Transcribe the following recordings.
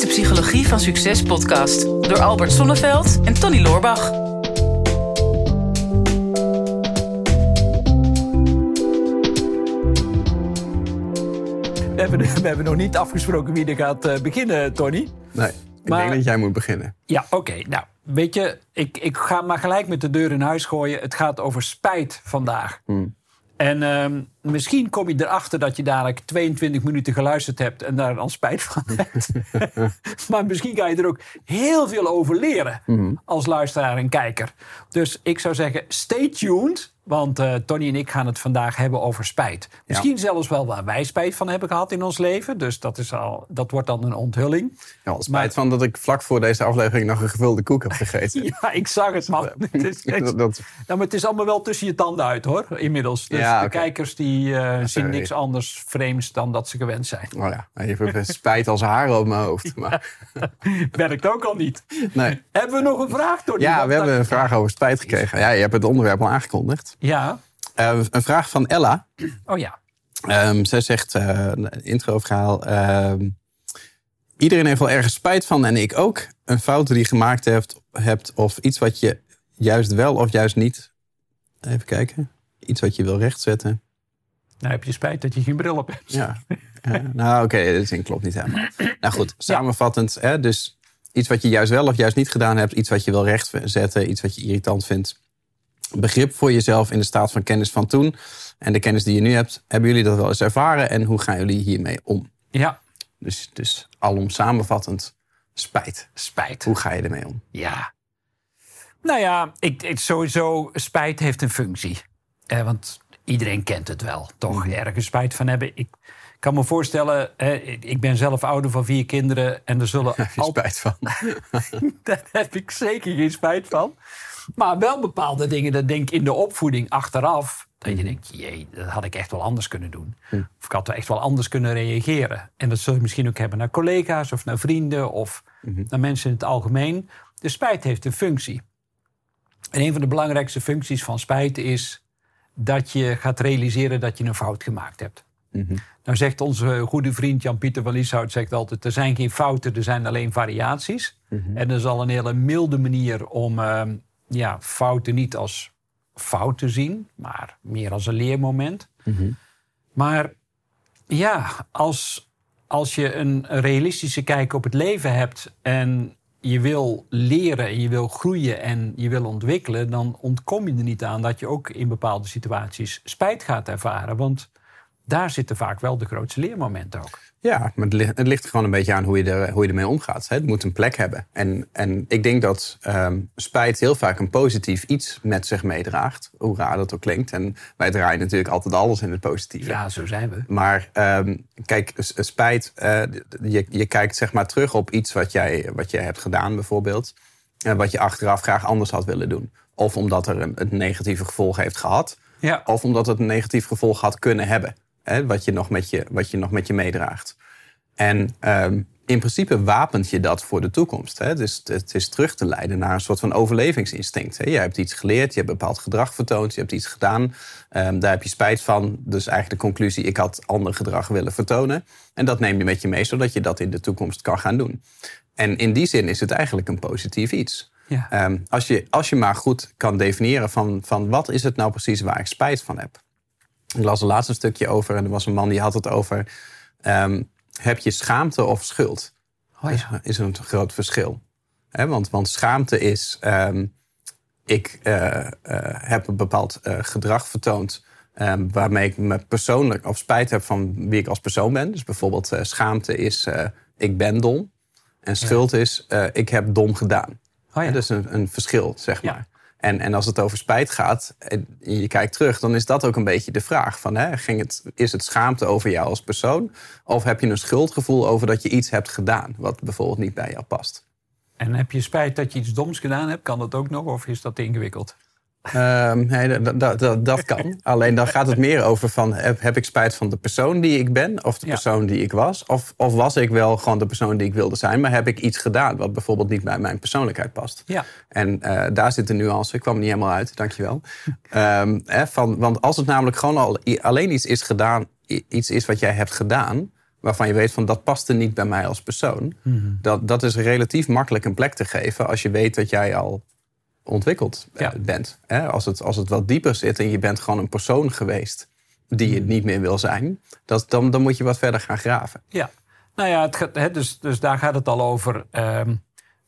is de Psychologie van Succes podcast door Albert Sonneveld en Tony Loorbach. We hebben, we hebben nog niet afgesproken wie er gaat eh, beginnen, Tony. Nee, ik Maar- denk dat jij moet beginnen. Ja, oké. Nou, weet je, ik, ik ga maar gelijk met de deur in huis gooien. Het gaat over spijt vandaag. En ehm, misschien kom je erachter dat je dadelijk 22 minuten geluisterd hebt en daar dan spijt van hebt. maar misschien ga je er ook heel veel over leren als luisteraar en kijker. Dus ik zou zeggen, stay tuned. Want eh, Tony en ik gaan het vandaag hebben over spijt. Misschien zelfs wel waar wij spijt van hebben gehad in ons leven. Dus dat, is al, dat wordt dan een onthulling. Ja, spijt Maar- van dat ik vlak voor deze aflevering nog een gevulde koek heb gegeten. Ja, ik zag het, man. Het is, echt- dat, dat- Nou, maar het is allemaal wel tussen je tanden uit, hoor, inmiddels. Dus Ja, de kijkers die eh, zien niks anders vreemds dan dat ze gewend zijn. oh ja, even spijt als haren op mijn hoofd. Maar, Werkt ook al niet. nee. Hebben we nog een vraag, Tony? Ja, we hebben een vraag over spijt gekregen. Ja, je hebt het onderwerp al aangekondigd. Ja, Eh, een vraag van Ella. oh ja. Ehm, zij zegt, eh een intro-verhaal. ehm, iedereen heeft wel ergens spijt van en ik ook. Een fout die je gemaakt hebt, hebt of iets wat je juist wel of juist niet... Even kijken. Iets wat je wil rechtzetten. Nou heb je spijt dat je geen bril op hebt. Ja. Ja, nou, oké, de zin klopt niet helemaal. Nou goed, samenvattend. Hè, dus iets wat je juist wel of juist niet gedaan hebt. Iets wat je wil rechtzetten. Iets wat je irritant vindt. Begrip voor jezelf in de staat van kennis van toen. En de kennis die je nu hebt. Hebben jullie dat wel eens ervaren? En hoe gaan jullie hiermee om? Ja, Dus, dus alom samenvattend. Spijt. spijt. Hoe ga je ermee om? Ja. Nou ja, ik, ik, sowieso, spijt heeft een functie. Eh, want iedereen kent het wel, toch? Ergens spijt van hebben. Ik kan me voorstellen, eh, ik- ben zelf ouder van vier kinderen... en er zullen Heb je spijt van? Daar heb ik zeker geen spijt van. Maar wel bepaalde dingen, dat denk ik in de opvoeding achteraf. Dat je denkt, jee, dat had ik echt wel anders kunnen doen. Of ik had wel echt wel anders kunnen reageren. En dat zul je misschien ook hebben naar collega's of naar vrienden of naar mensen in het algemeen. De spijt heeft een functie. En een van de belangrijkste functies van spijt is dat je gaat realiseren dat je een fout gemaakt hebt. Nou zegt onze goede vriend Jan-Pieter van Lieshout zegt altijd... er zijn geen fouten, er zijn alleen variaties. En dat is al een hele milde manier om ehm, ja, fouten niet als fout te zien... maar meer als een leermoment. Maar ja, als, als je een realistische kijk op het leven hebt... en je wil leren en je wil groeien en je wil ontwikkelen... dan ontkom je er niet aan dat je ook in bepaalde situaties spijt gaat ervaren. Want daar zitten vaak wel de grootste leermomenten ook. Ja, maar het ligt, het ligt gewoon een beetje aan hoe je, er, hoe je ermee omgaat. Het moet een plek hebben. En, en ik denk dat ehm, spijt heel vaak een positief iets met zich meedraagt. Hoe raar dat ook klinkt. En wij draaien natuurlijk altijd alles in het positieve. Ja, zo zijn we. Maar ehm, kijk, s- spijt, eh, je, je kijkt zeg maar terug op iets wat jij, wat jij hebt gedaan bijvoorbeeld. En wat je achteraf graag anders had willen doen. Of omdat er een, een negatieve gevolg heeft gehad. Ja. Of omdat het een negatief gevolg had kunnen hebben. Hè, wat, je nog met je, wat je nog met je meedraagt. En ehm, in principe wapent je dat voor de toekomst. Hè? Dus het is terug te leiden naar een soort van overlevingsinstinct. Hè? Je hebt iets geleerd, je hebt bepaald gedrag vertoond, je hebt iets gedaan. Ehm, daar heb je spijt van. Dus eigenlijk de conclusie, ik had ander gedrag willen vertonen. En dat neem je met je mee, zodat je dat in de toekomst kan gaan doen. En in die zin is het eigenlijk een positief iets. Ja. Ehm, als, je, als je maar goed kan definiëren van, van wat is het nou precies waar ik spijt van heb. Ik las er laatst een stukje over en er was een man die had het over... ehm, heb je schaamte of schuld? Oh is, is een groot verschil. Want, want schaamte is... ehm, ik eh, eh, heb een bepaald eh, gedrag vertoond... ehm, waarmee ik me persoonlijk of spijt heb van wie ik als persoon ben. Dus bijvoorbeeld schaamte is ik ben dom. En schuld is ik heb dom gedaan. Oh ja. Hè, dus een, een verschil, zeg Ja. maar. En, en als het over spijt gaat en je kijkt terug, dan is dat ook een beetje de vraag. Van, hè, ging het, is het schaamte over jou als persoon? Of heb je een schuldgevoel over dat je iets hebt gedaan wat bijvoorbeeld niet bij jou past? En heb je spijt dat je iets doms gedaan hebt? Kan dat ook nog of is dat te ingewikkeld? Ehm, nee, dat, dat, dat, dat kan. Alleen dan gaat het meer over van... Heb, heb ik spijt van de persoon die ik ben of de Ja. persoon die ik was? Of, of was ik wel gewoon de persoon die ik wilde zijn... maar heb ik iets gedaan wat bijvoorbeeld niet bij mijn persoonlijkheid past? Ja. En eh, daar zit de nuance. Ik kwam er niet helemaal uit, dankjewel. Ehm hè, van, want als het namelijk gewoon al, alleen iets is gedaan... iets is wat jij hebt gedaan... waarvan je weet van dat paste niet bij mij als persoon. dat, dat is relatief makkelijk een plek te geven als je weet dat jij al ontwikkeld eh, Ja. bent. Hè? Als, het, als het wat dieper zit en je bent gewoon een persoon geweest die je niet meer wil zijn, dat, dan, dan moet je wat verder gaan graven. Ja, nou ja, het gaat, hè, dus, dus daar gaat het al over. ehm,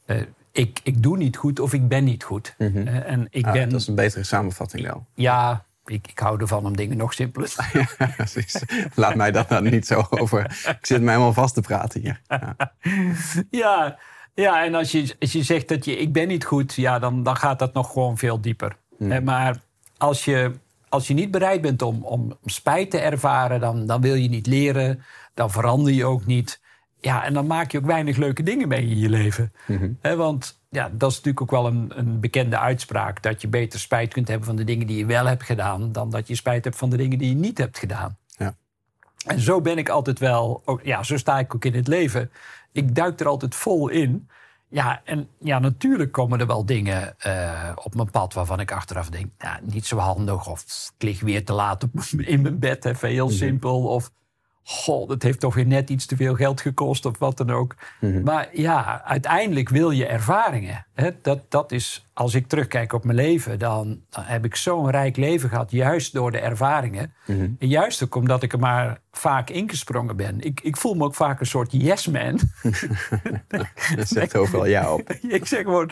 eh, ik, ik doe niet goed of ik ben niet goed. Eh, en ik Ah, ben, dat is een betere samenvatting wel. ja, ik, ik hou ervan om dingen nog simpeler te maken. Precies. Laat mij dat dan niet zo over. Ik zit mij helemaal vast te praten hier. Ja. ja, ja, en als je, als je zegt dat je ik ben niet goed, ja, dan, dan gaat dat nog gewoon veel dieper. Eh, maar als je, als je niet bereid bent om, om spijt te ervaren, dan, dan wil je niet leren, dan verander je ook niet. Ja, en dan maak je ook weinig leuke dingen mee in je leven. Hè, want ja, dat is natuurlijk ook wel een, een bekende uitspraak. Dat je beter spijt kunt hebben van de dingen die je wel hebt gedaan... dan dat je spijt hebt van de dingen die je niet hebt gedaan. Ja. En zo ben ik altijd wel, ook, ja, zo sta ik ook in het leven. Ik duik er altijd vol in. Ja, en ja, natuurlijk komen er wel dingen eh, op mijn pad waarvan ik achteraf denk, ja, niet zo handig. Of ik lig weer te laat op, in mijn bed, even heel simpel. Of, goh, dat heeft toch weer net iets te veel geld gekost of wat dan ook. Maar ja, uiteindelijk wil je ervaringen. Hè? Dat, dat is, als ik terugkijk op mijn leven, dan, dan heb ik zo'n rijk leven gehad, juist door de ervaringen. En juist ook omdat ik er maar vaak ingesprongen ben. Ik, ik voel me ook vaak een soort yes-man. Dat zegt overal ja op. ik zeg gewoon,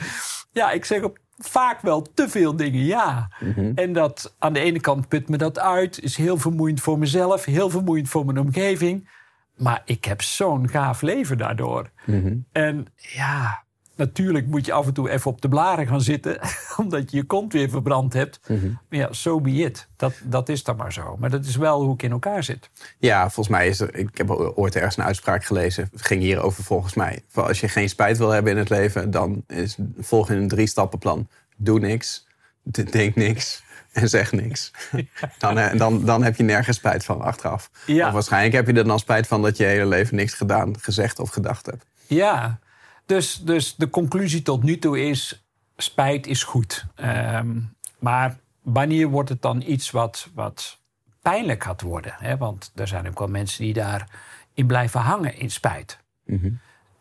ja, ik zeg op vaak wel te veel dingen ja. En dat aan de ene kant put me dat uit, is heel vermoeiend voor mezelf, heel vermoeiend voor mijn omgeving. Maar ik heb zo'n gaaf leven daardoor. En ja, natuurlijk moet je af en toe even op de blaren gaan zitten, omdat je je kont weer verbrand hebt. Maar ja, so be it. Dat, dat is dan maar zo. Maar dat is wel hoe ik in elkaar zit. Ja, volgens mij is er. Ik heb ooit ergens een uitspraak gelezen. Het ging hierover volgens mij. Als je geen spijt wil hebben in het leven, dan is volg je een drie-stappenplan. Doe niks, denk niks en zeg niks. Dan, eh, dan, dan heb je nergens spijt van achteraf. Ja. Of waarschijnlijk heb je er dan spijt van dat je je hele leven niks gedaan, gezegd of gedacht hebt. Ja, dus, dus de conclusie tot nu toe is: spijt is goed. Ehm, maar wanneer wordt het dan iets wat, wat pijnlijk gaat worden? Hè? Want er zijn ook wel mensen die daarin blijven hangen in spijt.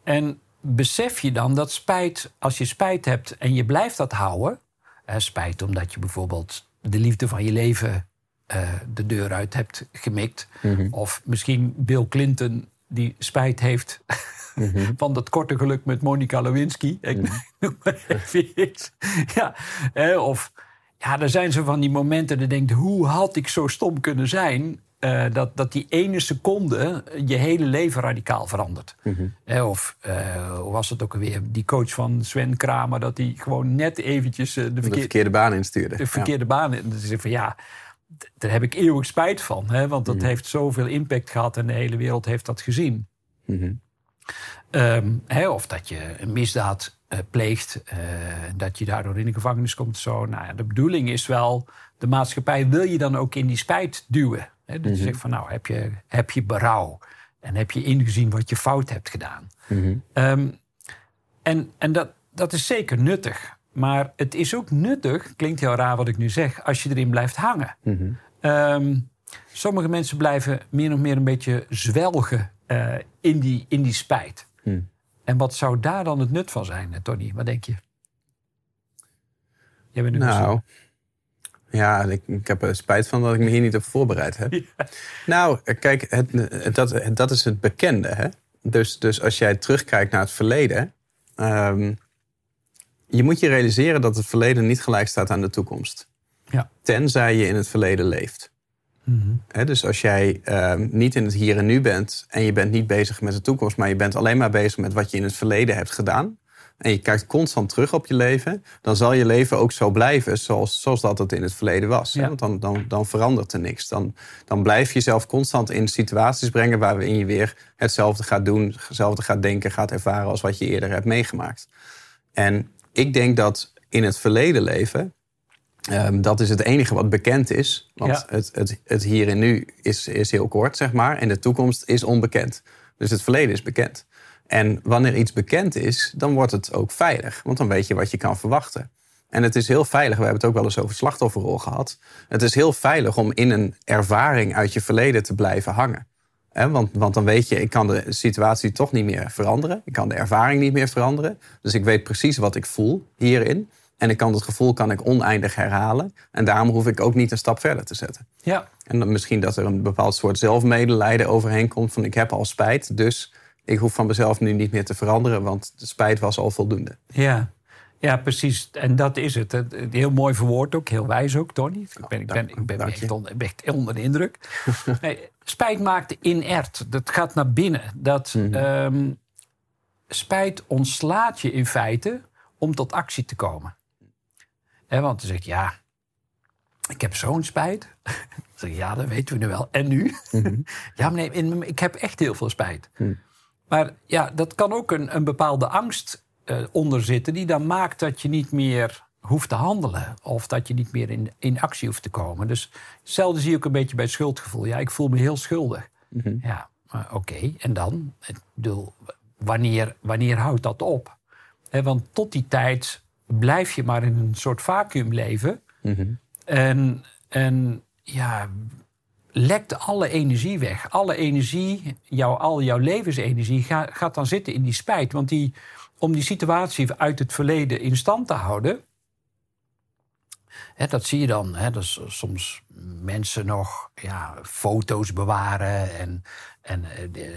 En besef je dan dat spijt, als je spijt hebt en je blijft dat houden, hè, spijt omdat je bijvoorbeeld de liefde van je leven eh, de deur uit hebt gemikt, of misschien Bill Clinton die spijt heeft van dat korte geluk met Monica Lewinsky. Ik noem maar even iets. Ja, hè, of ja, er zijn zo van die momenten dat je denkt, hoe had ik zo stom kunnen zijn? eh, dat, dat die ene seconde je hele leven radicaal verandert. Of eh, hoe was het ook alweer? Die coach van Sven Kramer, dat hij gewoon net eventjes eh, de, De verkeer- verkeerde baan instuurde. de verkeerde baan. En dan van ja, daar heb ik eeuwig spijt van. Hè? Want dat heeft zoveel impact gehad en de hele wereld heeft dat gezien. Ehm, hè, of dat je een misdaad eh, pleegt, eh, dat je daardoor in de gevangenis komt. Zo. Nou, ja, de bedoeling is wel, de maatschappij wil je dan ook in die spijt duwen. Hè? Dat je zegt van nou, heb je, heb je berouw? En heb je ingezien wat je fout hebt gedaan? Ehm, en en dat, dat is zeker nuttig. Maar het is ook nuttig, klinkt heel raar wat ik nu zeg, als je erin blijft hangen. Ehm, sommige mensen blijven meer of meer een beetje zwelgen eh, in, die, in die spijt. En wat zou daar dan het nut van zijn, eh, Tony? Wat denk je? Jij bent nu Nou, ja, ik, ik heb er spijt van dat ik me hier niet op voorbereid heb. Nou, kijk, het, het- dat, dat is het bekende. Hè? Dus, dus als jij terugkijkt naar het verleden. ehm, je moet je realiseren dat het verleden niet gelijk staat aan de toekomst. Ja. Tenzij je in het verleden leeft. Hè, dus als jij ehm, niet in het hier en nu bent en je bent niet bezig met de toekomst, maar je bent alleen maar bezig met wat je in het verleden hebt gedaan. En je kijkt constant terug op je leven, dan zal je leven ook zo blijven zoals, zoals dat het in het verleden was. Want dan, dan, dan verandert er niks. Dan, dan blijf je jezelf constant in situaties brengen waarin je weer hetzelfde gaat doen, hetzelfde gaat denken, gaat ervaren als wat je eerder hebt meegemaakt. En ik denk dat in het verleden leven, ehm, dat is het enige wat bekend is. Want Ja. het, het, het hier en nu is, is heel kort, zeg maar. En de toekomst is onbekend. Dus het verleden is bekend. En wanneer iets bekend is, dan wordt het ook veilig. Want dan weet je wat je kan verwachten. En het is heel veilig, we hebben het ook wel eens over slachtofferrol gehad. Het is heel veilig om in een ervaring uit je verleden te blijven hangen. Want, want dan weet je, ik kan de situatie toch niet meer veranderen. Ik kan de ervaring niet meer veranderen. Dus ik weet precies wat ik voel hierin. En ik kan het gevoel kan ik oneindig herhalen. En daarom hoef ik ook niet een stap verder te zetten. Ja. En dan misschien dat er een bepaald soort zelfmedelijden overheen komt. Van ik heb al spijt, dus ik hoef van mezelf nu niet meer te veranderen. Want de spijt was al voldoende. Ja. Ja, precies. En dat is het. Heel mooi verwoord ook, heel wijs ook, Tony. Ik ben, ik ben, ik ben echt, onder, echt onder de indruk. nee, spijt maakt inert. Dat gaat naar binnen. Dat, Mhm. ehm, spijt ontslaat je in feite om tot actie te komen. Want dan zeg je, ja, ik heb zo'n spijt. Dan zeg je, ja, dat weten we nu wel. En nu? ja, maar nee, ik heb echt heel veel spijt. Maar ja, dat kan ook een, een bepaalde angst eh onder zitten... die dan maakt dat je niet meer hoeft te handelen. Of dat je niet meer in, in actie hoeft te komen. Dus hetzelfde zie je ook een beetje bij schuldgevoel. Ja, ik voel me heel schuldig. Ja, maar oké, en dan? Ik bedoel, wanneer, wanneer houdt dat op? Want tot die tijd blijf je maar in een soort vacuüm leven. En, en ja, lekt alle energie weg. Alle energie, jouw, al jouw levensenergie ga- gaat dan zitten in die spijt. Want die, om die situatie uit het verleden in stand te houden... Dat zie je dan. Hè, dus soms mensen nog ja, foto's bewaren en, en,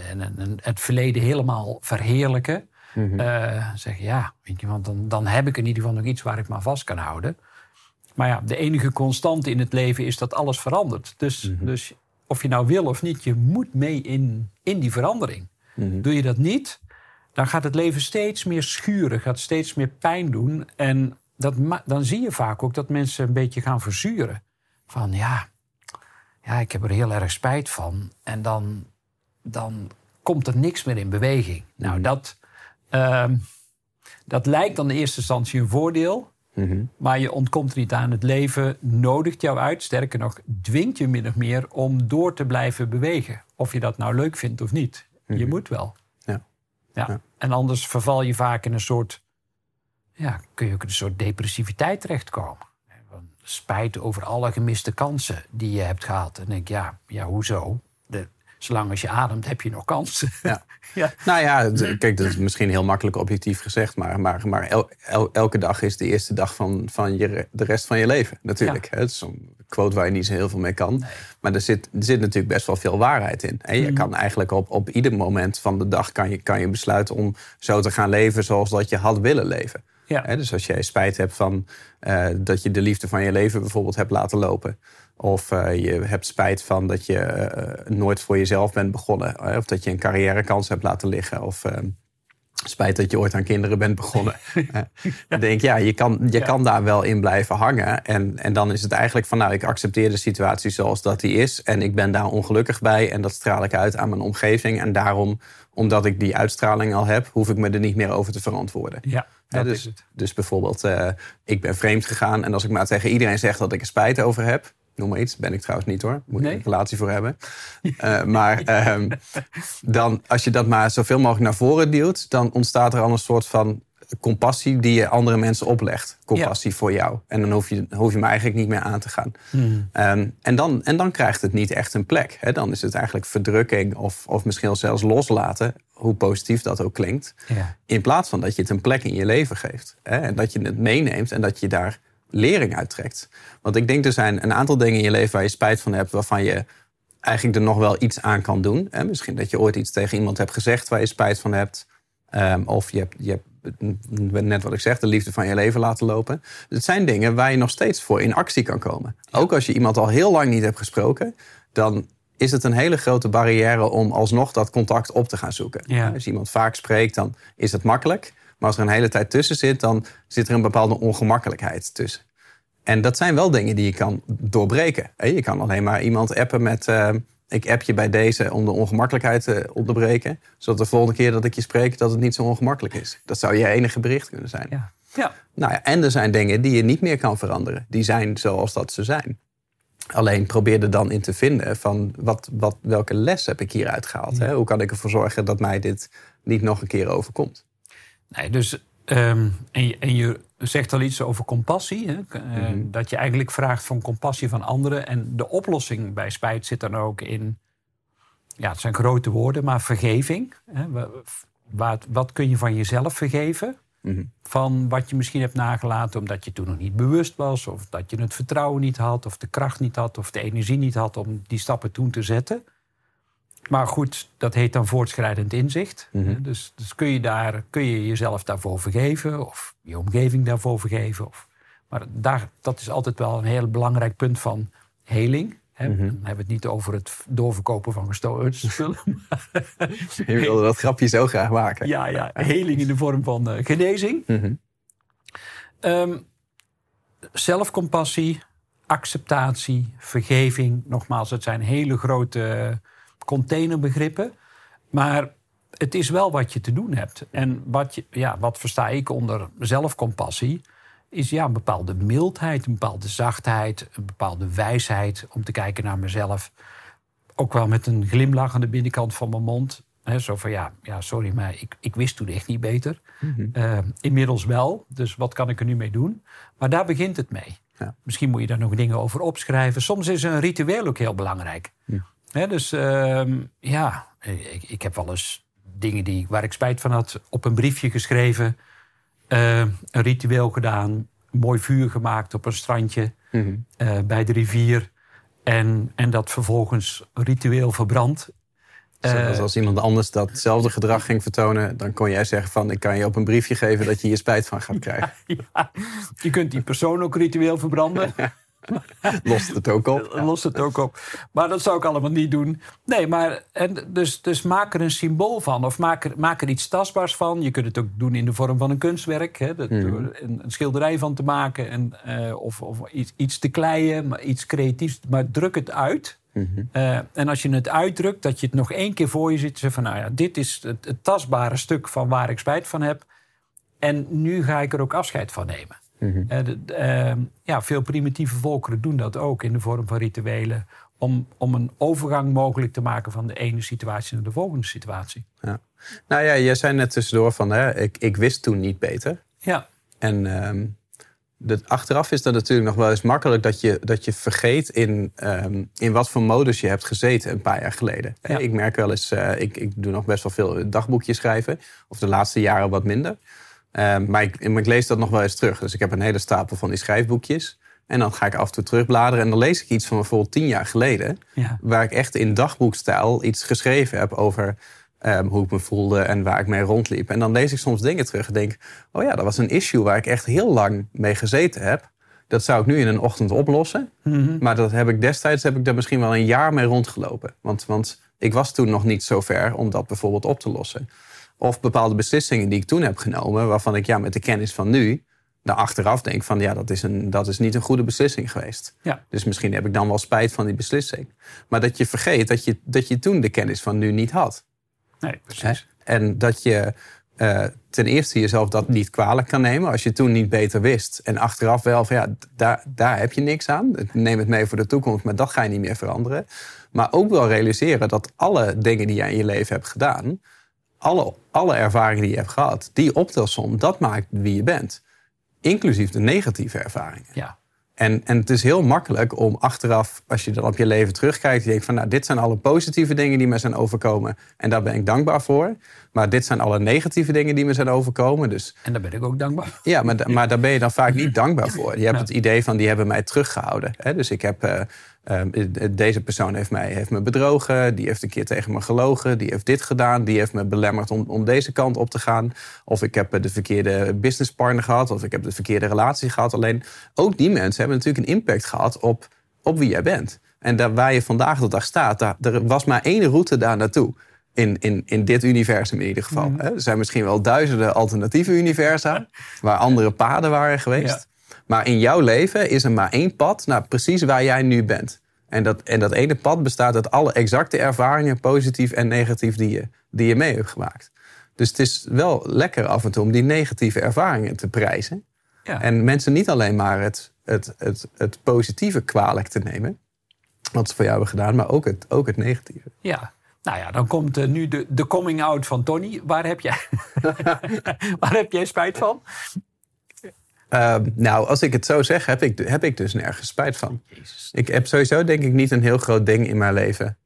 en, en het verleden helemaal verheerlijken. Eh, zeggen ja, weet je, want dan, dan heb ik in ieder geval nog iets waar ik me aan vast kan houden. Maar ja, de enige constante in het leven is dat alles verandert. Dus, dus of je nou wil of niet, je moet mee in, in die verandering. Doe je dat niet, dan gaat het leven steeds meer schuren, gaat steeds meer pijn doen. En dat, dan zie je vaak ook dat mensen een beetje gaan verzuren. Van ja, ja, ik heb er heel erg spijt van. En dan, dan komt er niks meer in beweging. Nou, dat, ehm, dat lijkt dan in eerste instantie een voordeel. Maar je ontkomt er niet aan. Het leven nodigt jou uit. Sterker nog, dwingt je min of meer om door te blijven bewegen. Of je dat nou leuk vindt of niet. Je moet wel. Ja. En anders verval je vaak in een soort... Ja, kun je ook in een soort depressiviteit terechtkomen. Spijt over alle gemiste kansen die je hebt gehad. En denk ja, ja hoezo? Zolang als je ademt, heb je nog kansen. Ja. ja. Nou ja, kijk, dat is misschien heel makkelijk objectief gezegd, maar, maar, maar el- el- elke dag is de eerste dag van, van je, de rest van je leven, natuurlijk. Ja. Het is zo'n quote waar je niet zo heel veel mee kan. Maar er zit, er zit natuurlijk best wel veel waarheid in. Hè. Je Mhm. kan eigenlijk op, op ieder moment van de dag kan je, kan je besluiten om zo te gaan leven zoals dat je had willen leven. Ja. Dus als jij spijt hebt van eh, dat je de liefde van je leven bijvoorbeeld hebt laten lopen. Of eh, je hebt spijt van dat je eh, nooit voor jezelf bent begonnen. Of dat je een carrièrekans hebt laten liggen. Of eh, spijt dat je ooit aan kinderen bent begonnen. Eh, Dan denk ja, je, kan, je Ja. kan daar wel in blijven hangen. En, en dan is het eigenlijk van, nou, ik accepteer de situatie zoals dat die is. En ik ben daar ongelukkig bij. En dat straal ik uit aan mijn omgeving. En daarom, omdat ik die uitstraling al heb, hoef ik me er niet meer over te verantwoorden. ja, Ja, dat dus, is het. dus bijvoorbeeld, eh, ik ben vreemd gegaan. En als ik maar tegen iedereen zeg dat ik er spijt over heb. Noem maar iets, ben ik trouwens niet hoor. Moet Nee? ik een relatie voor hebben. Eh, maar ehm, dan, als je dat maar zoveel mogelijk naar voren duwt. dan ontstaat er al een soort van compassie die je andere mensen oplegt. Compassie voor jou. En dan hoef je, hoef je me eigenlijk niet meer aan te gaan. Ehm, en, dan, en dan krijgt het niet echt een plek. Hè? Dan is het eigenlijk verdrukking of, of misschien zelfs loslaten. Hoe positief dat ook klinkt. Ja. In plaats van dat je het een plek in je leven geeft. Hè? En dat je het meeneemt en dat je daar lering uittrekt. Want ik denk er zijn een aantal dingen in je leven waar je spijt van hebt, waarvan je eigenlijk er nog wel iets aan kan doen. Hè? Misschien dat je ooit iets tegen iemand hebt gezegd waar je spijt van hebt. Ehm, of je hebt, je hebt net wat ik zeg, de liefde van je leven laten lopen. Het zijn dingen waar je nog steeds voor in actie kan komen. Ook als je iemand al heel lang niet hebt gesproken, dan is het een hele grote barrière om alsnog dat contact op te gaan zoeken. Ja. Als je iemand vaak spreekt, dan is het makkelijk. Maar als er een hele tijd tussen zit, dan zit er een bepaalde ongemakkelijkheid tussen. En dat zijn wel dingen die je kan doorbreken. hè. Je kan alleen maar iemand appen met... eh, ik app je bij deze om de ongemakkelijkheid te onderbreken. Zodat de volgende keer dat ik je spreek, dat het niet zo ongemakkelijk is. Dat zou je enige bericht kunnen zijn. Ja. ja. Nou ja, en er zijn dingen die je niet meer kan veranderen. Die zijn zoals dat ze zijn. Alleen probeer er dan in te vinden van wat, wat, welke les heb ik hieruit gehaald? Hè? Hoe kan ik ervoor zorgen dat mij dit niet nog een keer overkomt? Nee, dus, ehm, en, je, en je zegt al iets over compassie. Hè? Eh, Dat je eigenlijk vraagt van compassie van anderen. En de oplossing bij spijt zit dan ook in... ja, het zijn grote woorden, maar vergeving. Hè, wa- wat, wat kun je van jezelf vergeven? Mhm. Van wat je misschien hebt nagelaten omdat je toen nog niet bewust was, of dat je het vertrouwen niet had, of de kracht niet had, of de energie niet had om die stappen toen te zetten. Maar goed, dat heet dan voortschrijdend inzicht. Mhm. Dus, dus kun, je daar, kun je jezelf daarvoor vergeven, of je omgeving daarvoor vergeven. Of, maar daar, dat is altijd wel een heel belangrijk punt van heling. Hè. Mhm. Dan hebben we het niet over het doorverkopen van gestolen spullen. Je wilde dat grapje zo graag maken. ja, ja, heling in de vorm van eh, genezing. Ehm, zelfcompassie, acceptatie, vergeving. Nogmaals, het zijn hele grote containerbegrippen. Maar het is wel wat je te doen hebt. En wat, je, ja, wat versta ik onder zelfcompassie? Is ja, een bepaalde mildheid, een bepaalde zachtheid, een bepaalde wijsheid om te kijken naar mezelf. Ook wel met een glimlach aan de binnenkant van mijn mond. Hè, zo van ja, ja sorry, maar ik, ik wist toen echt niet beter. Eh, inmiddels wel, dus wat kan ik er nu mee doen? Maar daar begint het mee. Ja. Misschien moet je daar nog dingen over opschrijven. Soms is een ritueel ook heel belangrijk. Dus ehm, ja, ik, ik heb wel eens dingen die, waar ik spijt van had op een briefje geschreven. Eh, een ritueel gedaan, mooi vuur gemaakt op een strandje Mhm. eh, bij de rivier. En, en dat vervolgens ritueel verbrand. Zoals Eh, als iemand anders datzelfde gedrag ging vertonen, dan kon jij zeggen van ik kan je op een briefje geven dat je hier spijt van gaat krijgen. ja, je kunt die persoon ook ritueel verbranden. Lost het ook op. Los het ook op. Maar dat zou ik allemaal niet doen. Nee, maar en dus, dus maak er een symbool van. Of maak er, maak er iets tastbaars van. Je kunt het ook doen in de vorm van een kunstwerk. Hè, dat, door een, een schilderij van te maken. En, eh, of of iets, iets te kleien, maar iets creatiefs. Maar druk het uit. Eh, en als je het uitdrukt, dat je het nog één keer voor je ziet. Zeg van, nou ja, dit is het, het tastbare stuk van waar ik spijt van heb. En nu ga ik er ook afscheid van nemen. Eh, de- de, eh, ja, veel primitieve volkeren doen dat ook in de vorm van rituelen. Om, om een overgang mogelijk te maken van de ene situatie naar de volgende situatie. Ja. Nou ja, jij zei net tussendoor van hè, ik, ik wist toen niet beter. Ja, En ehm, de, achteraf is dat natuurlijk nog wel eens makkelijk dat je, dat je vergeet in, ehm, in wat voor modus je hebt gezeten een paar jaar geleden. Ja. Ik merk wel eens, eh, ik, ik doe nog best wel veel dagboekjes schrijven. Of de laatste jaren wat minder. Ehm, maar, ik, lees dat nog wel eens terug. Dus ik heb een hele stapel van die schrijfboekjes. En dan ga ik af en toe terugbladeren. En dan lees ik iets van bijvoorbeeld tien jaar geleden. Ja. Waar ik echt in dagboekstijl iets geschreven heb over ehm, hoe ik me voelde en waar ik mee rondliep. En dan lees ik soms dingen terug en denk: oh ja, dat was een issue waar ik echt heel lang mee gezeten heb. Dat zou ik nu in een ochtend oplossen. Maar dat heb ik destijds heb ik daar misschien wel een jaar mee rondgelopen. Want, want ik was toen nog niet zo ver om dat bijvoorbeeld op te lossen. Of bepaalde beslissingen die ik toen heb genomen, waarvan ik ja, met de kennis van nu, daar achteraf denk van ja, dat is, een, dat is niet een goede beslissing geweest. ja, Dus misschien heb ik dan wel spijt van die beslissing. Maar dat je vergeet dat je, dat je toen de kennis van nu niet had. nee, Hè? precies. En dat je eh, ten eerste jezelf dat niet kwalijk kan nemen. Als je toen niet beter wist. En achteraf wel van ja, daar, daar heb je niks aan. Neem het mee voor de toekomst, maar dat ga je niet meer veranderen. Maar ook wel realiseren dat alle dingen die jij in je leven hebt gedaan. Alle, alle ervaringen die je hebt gehad, die optelsom, dat maakt wie je bent. Inclusief de negatieve ervaringen. Ja, En, en het is heel makkelijk om achteraf, als je dan op je leven terugkijkt, je denkt van nou, dit zijn alle positieve dingen die me zijn overkomen en daar ben ik dankbaar voor. Maar dit zijn alle negatieve dingen die me zijn overkomen. Dus en daar ben ik ook dankbaar. ja, maar, maar daar ben je dan vaak niet dankbaar voor. Je hebt het idee van die hebben mij teruggehouden. Hè? Dus ik heb, eh, eh, deze persoon heeft, mij, heeft me bedrogen, die heeft een keer tegen me gelogen, die heeft dit gedaan, die heeft me belemmerd om, om deze kant op te gaan. Of ik heb eh, de verkeerde businesspartner gehad, of ik heb de verkeerde relatie gehad. Alleen ook die mensen hebben natuurlijk een impact gehad op, op wie jij bent. En daar, waar je vandaag de dag staat, daar, er was maar één route daar naartoe. In, in, in dit universum in ieder geval. hè. Er zijn misschien wel duizenden alternatieve universa. waar andere paden waren geweest. Maar in jouw leven is er maar één pad naar precies waar jij nu bent. En dat, en dat ene pad bestaat uit alle exacte ervaringen, positief en negatief, die je, die je mee hebt gemaakt. Dus het is wel lekker af en toe om die negatieve ervaringen te prijzen. Ja. En mensen niet alleen maar het, het, het, het positieve kwalijk te nemen. Wat ze voor jou hebben gedaan, maar ook het, ook het negatieve. Ja. Nou ja, dan komt eh, nu de, de coming out van Tony. Waar heb jij, waar heb jij spijt van? Ehm, nou, als ik het zo zeg, heb ik, heb ik dus nergens spijt van. Ik heb sowieso denk ik niet een heel groot ding in mijn leven.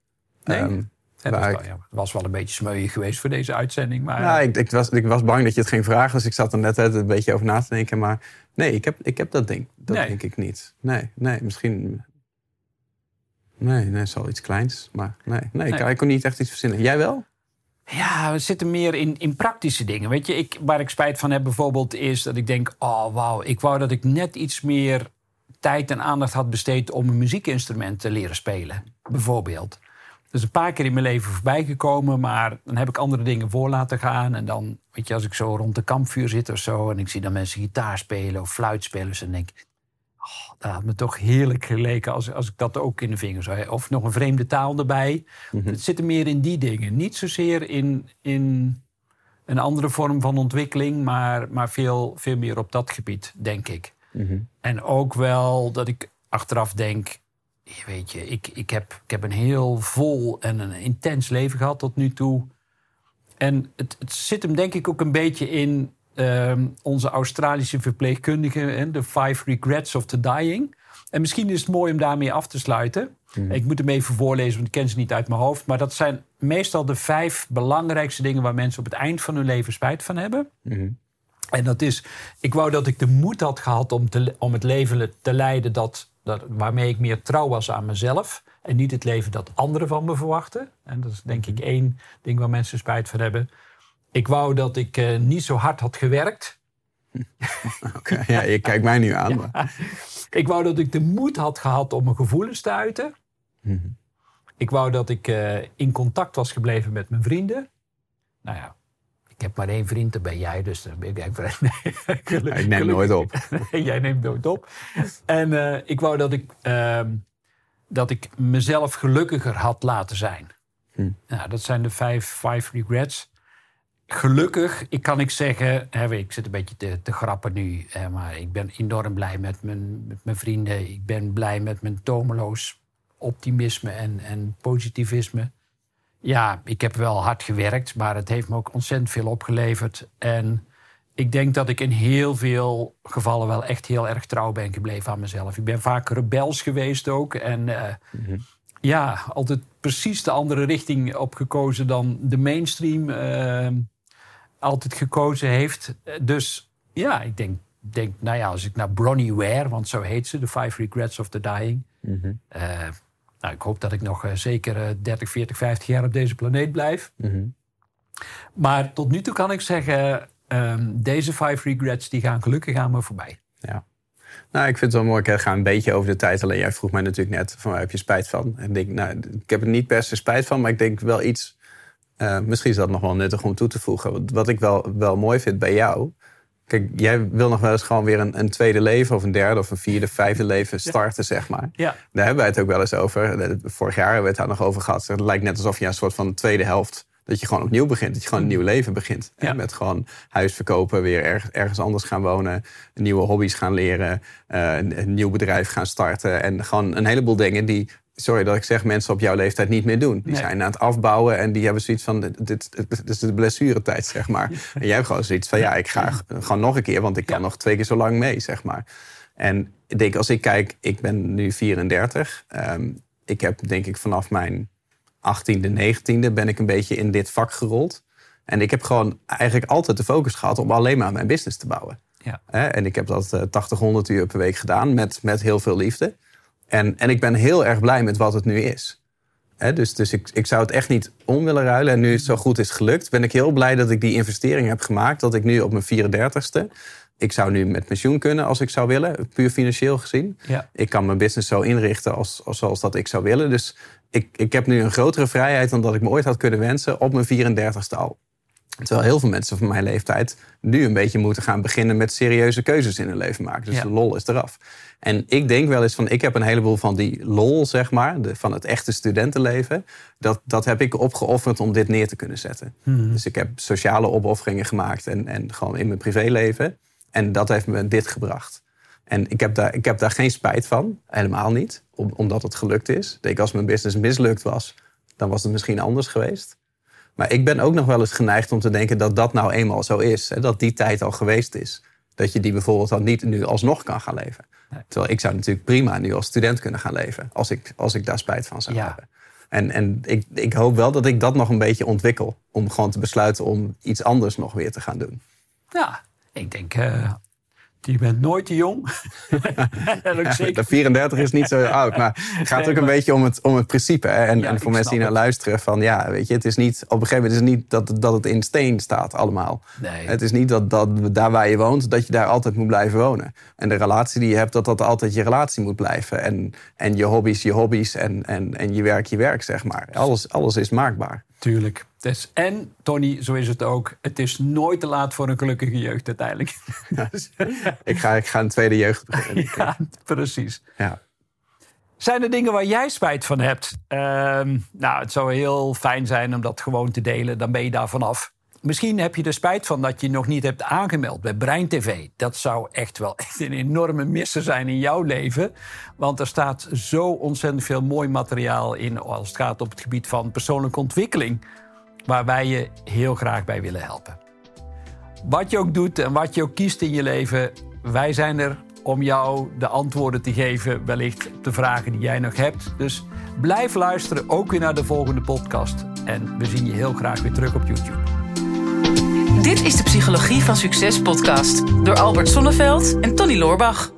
Nee? Ehm, Waar was, ik- ja, het was wel een beetje smeuïg geweest voor deze uitzending. Maar Nou, ik, ik, was, ik was bang dat je het ging vragen, dus ik zat er net een beetje over na te denken. Maar nee, ik heb, ik heb dat ding. Dat Nee. denk ik niet. Nee, nee, misschien. Nee, nee, het is wel iets kleins. Maar nee, nee, Ik, Nee. ik kon niet echt iets verzinnen. Jij wel? Ja, we zitten meer in, in praktische dingen. Weet je, ik, waar ik spijt van heb bijvoorbeeld is dat ik denk... oh wauw, ik wou dat ik net iets meer tijd en aandacht had besteed... om een muziekinstrument te leren spelen, bijvoorbeeld. Dat is een paar keer in mijn leven voorbij gekomen... maar dan heb ik andere dingen voor laten gaan. En dan, weet je, als ik zo rond de kampvuur zit of zo... en ik zie dan mensen gitaar spelen of fluit spelen... dan denk ik, oh, dat had me toch heerlijk geleken... als, als ik dat ook in de vingers zou. Of nog een vreemde taal erbij. Het zit er meer in die dingen. Niet zozeer in, in een andere vorm van ontwikkeling, maar, maar veel, veel meer op dat gebied, denk ik. En ook wel dat ik achteraf denk, je weet je, ik, ik, heb, ik heb een heel vol en een intens leven gehad tot nu toe. En het, het zit hem denk ik ook een beetje in ehm, onze Australische verpleegkundige, de Five Regrets of the Dying. En misschien is het mooi om daarmee af te sluiten. Ik moet hem even voorlezen, want ik ken ze niet uit mijn hoofd. Maar dat zijn meestal de vijf belangrijkste dingen waar mensen op het eind van hun leven spijt van hebben. En dat is, ik wou dat ik de moed had gehad om, te, om het leven te leiden dat, dat, waarmee ik meer trouw was aan mezelf. En niet het leven dat anderen van me verwachten. En dat is denk ik één ding waar mensen spijt van hebben. Ik wou dat ik eh, niet zo hard had gewerkt. Oké, ja, je kijkt mij nu aan. Maar, Ik wou dat ik de moed had gehad om mijn gevoelens te uiten. Ik wou dat ik eh, in contact was gebleven met mijn vrienden. Nou ja, ik heb maar één vriend, dat ben jij. Dus dan ben ik eigenlijk... Nee, gelukkig- ik neem nooit op. Nee, jij neemt nooit op. En eh, ik wou dat ik, ehm, dat ik mezelf gelukkiger had laten zijn. Nou, dat zijn de vijf, five regrets. Gelukkig, ik kan ik zeggen, hè, ik zit een beetje te, te grappen nu, hè, maar ik ben enorm blij met mijn, met mijn vrienden. Ik ben blij met mijn tomeloos optimisme en, en positivisme. Ja, ik heb wel hard gewerkt, maar het heeft me ook ontzettend veel opgeleverd. En ik denk dat ik in heel veel gevallen wel echt heel erg trouw ben gebleven aan mezelf. Ik ben vaak rebels geweest ook. En eh, ja, altijd precies de andere richting opgekozen dan de mainstream eh, altijd gekozen heeft. Eh, Dus ja, ik denk, denk, nou ja, als ik naar Bronnie Ware, want zo heet ze, The Five Regrets of the Dying. eh, nou, ik hoop dat ik nog eh, zeker eh, 30, 40, 50 jaar op deze planeet blijf. Maar tot nu toe kan ik zeggen, ehm, deze Five Regrets die gaan gelukkig aan me voorbij. ja. Nou, ik vind het wel mooi. Ik ga een beetje over de tijd. Alleen jij vroeg mij natuurlijk net van waar heb je spijt van? En ik denk, nou, ik heb er niet per se spijt van, maar ik denk wel iets. Eh, misschien is dat nog wel nuttig om toe te voegen. Wat- ik wel, wel mooi vind bij jou. Kijk, jij wil nog wel eens gewoon weer een, een tweede leven of een derde of een vierde, vijfde leven starten, zeg maar. Ja. Daar hebben wij het ook wel eens over. Eh, Vorig jaar hebben we het daar nog over gehad. Het lijkt net alsof je een soort van tweede helft. Dat je gewoon opnieuw begint. Dat je gewoon een nieuw leven begint. Ja. Met gewoon huis verkopen, weer erg- ergens anders gaan wonen. Nieuwe hobby's gaan leren. eh, een nieuw bedrijf gaan starten. En gewoon een heleboel dingen die, sorry dat ik zeg, mensen op jouw leeftijd niet meer doen. Die Nee. zijn aan het afbouwen en die hebben zoiets van, dit, dit, dit is de blessuretijd, zeg maar. En jij hebt gewoon zoiets van, ja, ik ga gewoon nog een keer, want ik kan Ja. nog twee keer zo lang mee, zeg maar. En ik denk, als ik kijk, ik ben nu 34. ehm, ik heb denk ik vanaf mijn 18e, 19e ben ik een beetje in dit vak gerold. En ik heb gewoon eigenlijk altijd de focus gehad om alleen maar mijn business te bouwen. Ja. En ik heb dat eh, 80, 100 uur per week gedaan met, met heel veel liefde. En, en ik ben heel erg blij met wat het nu is. Dus dus ik, ik zou het echt niet om willen ruilen. En nu het zo goed is gelukt, ben ik heel blij dat ik die investering heb gemaakt. Dat ik nu op mijn 34ste. Ik zou nu met pensioen kunnen als ik zou willen, puur financieel gezien. Ja. Ik kan mijn business zo inrichten als, als, zoals dat ik zou willen. Dus ik, ik heb nu een grotere vrijheid dan dat ik me ooit had kunnen wensen op mijn 34ste al. Terwijl heel veel mensen van mijn leeftijd nu een beetje moeten gaan beginnen met serieuze keuzes in hun leven maken. Dus Ja. de lol is eraf. En ik denk wel eens van, ik heb een heleboel van die lol, zeg maar, de, van het echte studentenleven. Dat, dat heb ik opgeofferd om dit neer te kunnen zetten. Dus ik heb sociale opofferingen gemaakt en, en gewoon in mijn privéleven. En dat heeft me dit gebracht. En ik heb daar, ik heb daar geen spijt van, helemaal niet, om- omdat het gelukt is. Ik denk, als mijn business mislukt was, dan was het misschien anders geweest. Maar ik ben ook nog wel eens geneigd om te denken dat dat nou eenmaal zo is. Hè, dat die tijd al geweest is. Dat je die bijvoorbeeld dan niet nu alsnog kan gaan leven. Terwijl ik zou natuurlijk prima nu als student kunnen gaan leven. Als ik, als ik daar spijt van zou Ja. hebben. En, en ik, ik hoop wel dat ik dat nog een beetje ontwikkel. Om gewoon te besluiten om iets anders nog weer te gaan doen. Ja, ik denk, uh, je bent nooit te jong. ja, zeker... De 34 is niet zo oud, maar het gaat ook een beetje om het, om het principe. Hè? En, en, voor mensen die naar luisteren, van ja, weet je, het is niet, op een gegeven moment is het niet dat, dat het in steen staat allemaal. Nee. Het is niet dat, dat daar waar je woont, dat je daar altijd moet blijven wonen. En de relatie die je hebt, dat dat altijd je relatie moet blijven. En, en je hobby's, je hobby's en, en, en je werk, je werk, zeg maar. Alles, alles is maakbaar. Tuurlijk. Dus, en Tony, zo is het ook. Het is nooit te laat voor een gelukkige jeugd uiteindelijk. ik, ga, ik ga een tweede jeugd beginnen. ja, precies. Ja. Zijn er dingen waar jij spijt van hebt? Ehm, nou, het zou heel fijn zijn om dat gewoon te delen. Dan ben je daar vanaf. Misschien heb je er spijt van dat je nog niet hebt aangemeld bij Brein TV. Dat zou echt wel echt een enorme misser zijn in jouw leven. Want er staat zo ontzettend veel mooi materiaal in als het gaat op het gebied van persoonlijke ontwikkeling. Waar wij je heel graag bij willen helpen. Wat je ook doet en wat je ook kiest in je leven, wij zijn er om jou de antwoorden te geven, wellicht de vragen die jij nog hebt. Dus blijf luisteren, ook weer naar de volgende podcast. En we zien je heel graag weer terug op YouTube. Dit is de Psychologie van Succes podcast door Albert Sonneveld en Tony Loorbach.